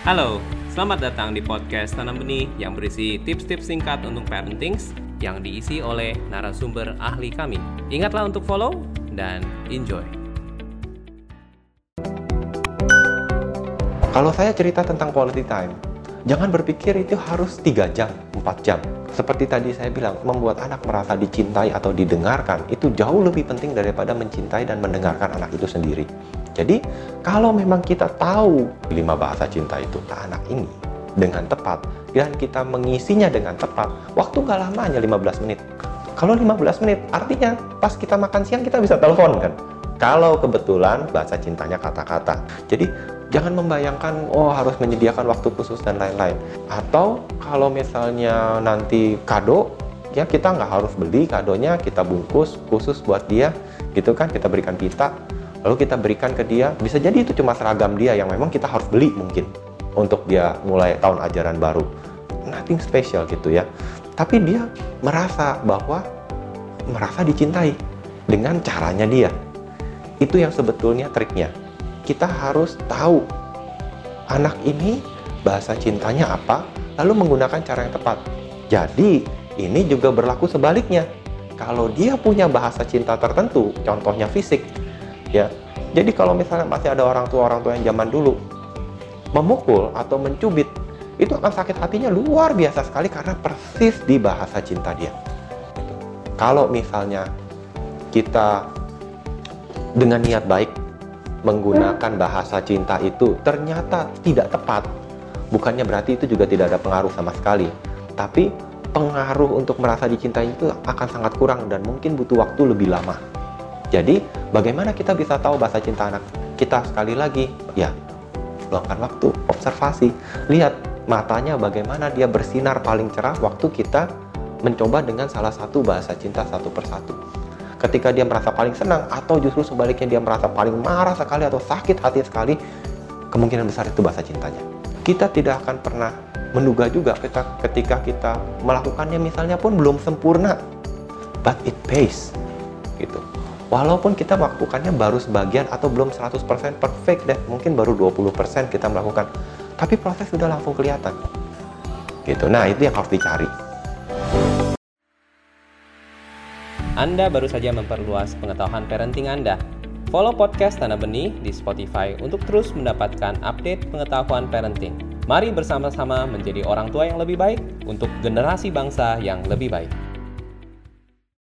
Halo, selamat datang di podcast Tanam Benih yang berisi tips-tips singkat untuk parenting yang diisi oleh narasumber ahli kami. Ingatlah untuk follow dan enjoy. Kalau saya cerita tentang quality time, jangan berpikir itu harus 3 jam, 4 jam. Seperti tadi saya bilang, membuat anak merasa dicintai atau didengarkan itu jauh lebih penting daripada mencintai dan mendengarkan anak itu sendiri. Jadi, kalau memang kita tahu lima bahasa cinta itu ke anak ini dengan tepat dan kita mengisinya dengan tepat, waktu nggak lama hanya 15 menit. Kalau 15 menit, artinya pas kita makan siang kita bisa telepon kan? Kalau kebetulan bahasa cintanya kata-kata. Jadi jangan membayangkan oh harus menyediakan waktu khusus dan lain-lain. Atau kalau misalnya nanti kado, ya kita nggak harus beli kadonya, kita bungkus khusus buat dia, gitu kan? Kita berikan pita, lalu kita berikan ke dia. Bisa jadi itu cuma seragam dia yang memang kita harus beli mungkin untuk dia mulai tahun ajaran baru. Nothing special gitu ya. Tapi dia merasa bahwa merasa dicintai dengan caranya dia. Itu yang sebetulnya triknya. Kita harus tahu anak ini bahasa cintanya apa, lalu menggunakan cara yang tepat. Jadi, ini juga berlaku sebaliknya. Kalau dia punya bahasa cinta tertentu, contohnya fisik, ya. Jadi kalau misalnya masih ada orang tua orang tua yang zaman dulu memukul atau mencubit, itu akan sakit hatinya luar biasa sekali karena persis di bahasa cinta dia. Kalau misalnya kita dengan niat baik menggunakan bahasa cinta itu ternyata tidak tepat, bukannya berarti itu juga tidak ada pengaruh sama sekali. Tapi pengaruh untuk merasa dicintai itu akan sangat kurang dan mungkin butuh waktu lebih lama. Jadi, bagaimana kita bisa tahu bahasa cinta anak kita sekali lagi? Ya, luangkan waktu, observasi, lihat matanya bagaimana dia bersinar paling cerah waktu kita mencoba dengan salah satu bahasa cinta satu persatu ketika dia merasa paling senang atau justru sebaliknya dia merasa paling marah sekali atau sakit hati sekali, kemungkinan besar itu bahasa cintanya. Kita tidak akan pernah menduga juga kita, ketika kita melakukannya misalnya pun belum sempurna, but it pays gitu. Walaupun kita melakukannya baru sebagian atau belum 100% perfect deh, mungkin baru 20% kita melakukan, tapi proses sudah langsung kelihatan. Gitu. Nah, itu yang harus dicari. Anda baru saja memperluas pengetahuan parenting Anda. Follow podcast Tanah Benih di Spotify untuk terus mendapatkan update pengetahuan parenting. Mari bersama-sama menjadi orang tua yang lebih baik untuk generasi bangsa yang lebih baik.